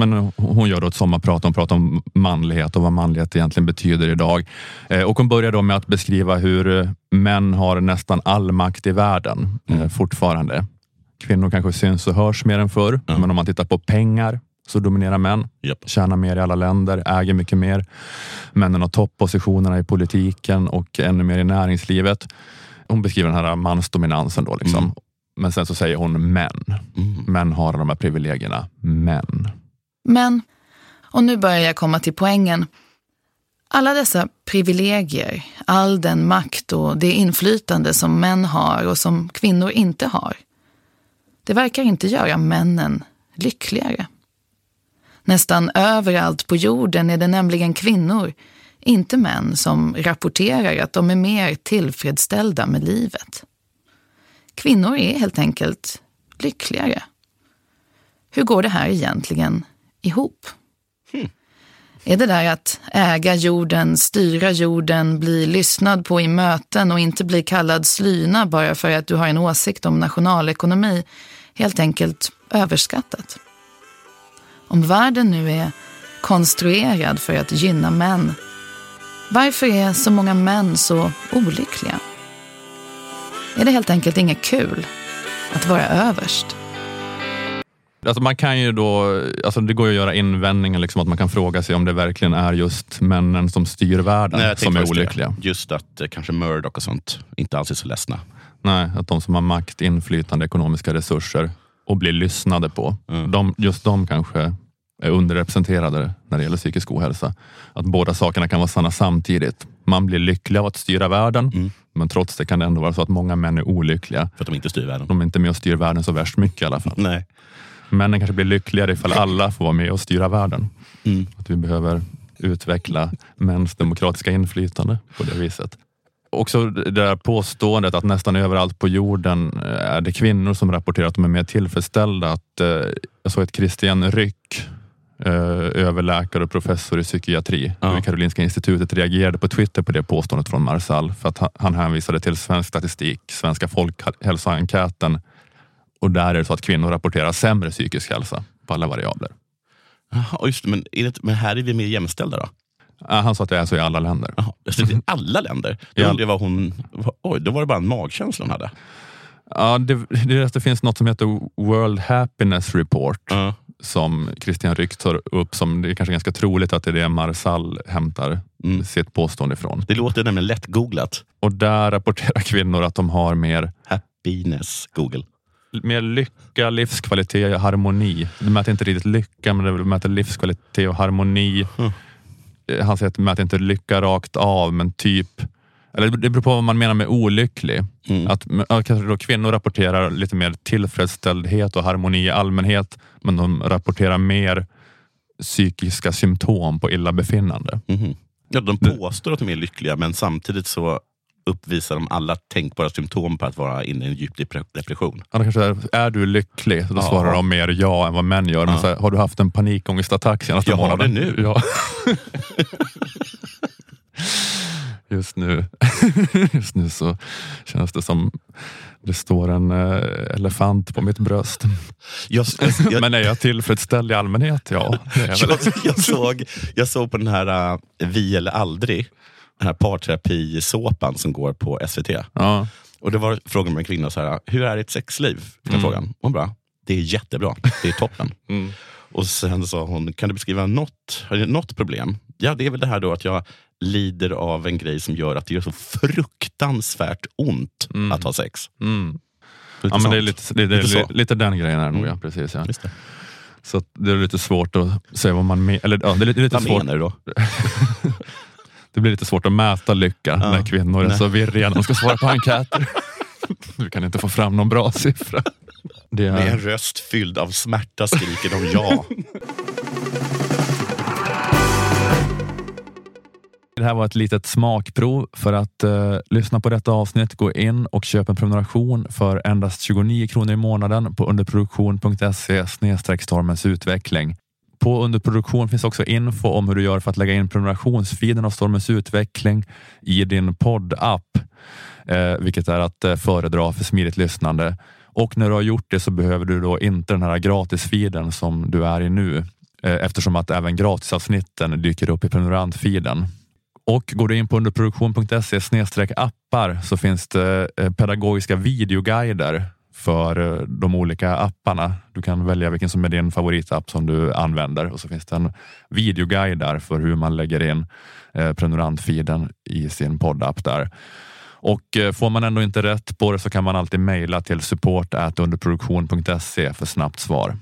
men hon gör då ett sommarprat. Hon pratar om manlighet och vad manlighet egentligen betyder idag. Eh, och hon börjar då med att beskriva hur eh, män har nästan all makt i världen mm. fortfarande. Kvinnor kanske syns och hörs mer än förr, mm. men om man tittar på pengar så dominerar män. Yep. Tjänar mer i alla länder, äger mycket mer. Männen har topppositionerna i politiken och ännu mer i näringslivet. Hon beskriver den här mansdominansen då. Liksom. Mm. Men sen så säger hon män. Mm. Män har de här privilegierna. Män. Men, och nu börjar jag komma till poängen. Alla dessa privilegier, all den makt och det inflytande som män har och som kvinnor inte har. Det verkar inte göra männen lyckligare. Nästan överallt på jorden är det nämligen kvinnor, inte män, som rapporterar att de är mer tillfredsställda med livet. Kvinnor är helt enkelt lyckligare. Hur går det här egentligen ihop? Hmm. Är det där att äga jorden, styra jorden, bli lyssnad på i möten och inte bli kallad slyna bara för att du har en åsikt om nationalekonomi helt enkelt överskattat? Om världen nu är konstruerad för att gynna män, varför är så många män så olyckliga? Är det helt enkelt inget kul att vara överst? Alltså man kan ju då, alltså det går ju att göra invändningar, liksom att man kan fråga sig om det verkligen är just männen som styr världen Nej, som är olyckliga. Det. Just att eh, kanske Murdoch och sånt inte alls är så ledsna. Nej, att de som har makt, inflytande, ekonomiska resurser och blir lyssnade på, mm. de, just de kanske är underrepresenterade när det gäller psykisk ohälsa. Att båda sakerna kan vara sanna samtidigt. Man blir lycklig av att styra världen, mm. men trots det kan det ändå vara så att många män är olyckliga. För att de inte styr världen? De är inte med och styr världen så värst mycket i alla fall. Nej. Männen kanske blir lyckligare ifall alla får vara med och styra världen. Mm. Att vi behöver utveckla mäns demokratiska inflytande på det viset. Också det där påståendet att nästan överallt på jorden är det kvinnor som rapporterar att de är mer tillfredsställda. Att, eh, jag såg ett Christian Ryck Eh, överläkare och professor i psykiatri ja. vid Karolinska institutet reagerade på Twitter på det påståendet från Marsall för att han hänvisade till svensk statistik, Svenska folkhälsoenkäten och där är det så att kvinnor rapporterar sämre psykisk hälsa på alla variabler. Jaha, just men, det, men här är vi mer jämställda då? Han sa att det är så i alla länder. Jaha, I alla länder? Då, ja. vad hon, oj, då var det bara en magkänsla hon hade. Ja, det, det, det finns något som heter World Happiness Report. Uh som Christian Ryck tar upp som det är kanske ganska troligt att det är det Marsall hämtar mm. sitt påstående ifrån. Det låter nämligen lätt googlat. Och där rapporterar kvinnor att de har mer happiness, Google. Mer lycka, livskvalitet och harmoni. De mäter inte riktigt lycka, men de mäter livskvalitet och harmoni. Mm. Han säger att de mäter inte lycka rakt av, men typ eller det beror på vad man menar med olycklig. Mm. Att, kanske då kvinnor rapporterar lite mer tillfredsställdhet och harmoni i allmänhet, men de rapporterar mer psykiska symptom på illabefinnande. Mm. Ja, de påstår att de är lyckliga, men samtidigt så uppvisar de alla tänkbara symptom på att vara inne i en djup depression. Ja, kanske är, är du lycklig? Då ja. svarar de mer ja än vad män gör. Men ja. här, har du haft en panikångestattack senaste månaden? Jag har det nu. Ja. just nu, just nu så känns det som det står en äh, elefant på mitt bröst. Jag, jag, Men är jag tillfredsställd i allmänhet? Ja. jag, jag, såg, jag såg på den här uh, Vi eller aldrig, den här parterapisåpan som går på SVT. Ja. Och det var frågan med en kvinna, så här, hur är ditt sexliv? Mm. Frågan. Hon bara, det är jättebra, det är toppen. Mm. Och sen sa hon, kan du beskriva något, något problem? Ja, det är väl det här då att jag lider av en grej som gör att det gör så fruktansvärt ont mm. att ha sex. Mm. Ja, men det är lite, det, det är lite, lite den grejen är nog, mm. ja. Precis, ja. Det. Så det är lite svårt att säga vad man menar. Ja, det är lite, lite vad svårt. menar du då? det blir lite svårt att mäta lycka ja. när kvinnor är så virriga när de ska svara på enkäter. du kan inte få fram någon bra siffra. Det är... Med en röst fylld av smärta skriker de ja. Det här var ett litet smakprov. För att uh, lyssna på detta avsnitt, gå in och köp en prenumeration för endast 29 kronor i månaden på underproduktion.se stormens utveckling. På underproduktion finns också info om hur du gör för att lägga in prenumerationsfiden av Stormens utveckling i din poddapp, eh, vilket är att eh, föredra för smidigt lyssnande. Och när du har gjort det så behöver du då inte den här gratisfiden som du är i nu eh, eftersom att även gratisavsnitten dyker upp i prenumerantfiden. Och går du in på underproduktion.se appar så finns det eh, pedagogiska videoguider för eh, de olika apparna. Du kan välja vilken som är din favoritapp som du använder och så finns det en videoguide där för hur man lägger in eh, prenumerantfiden i sin poddapp där. Och eh, får man ändå inte rätt på det så kan man alltid mejla till support underproduktion.se för snabbt svar.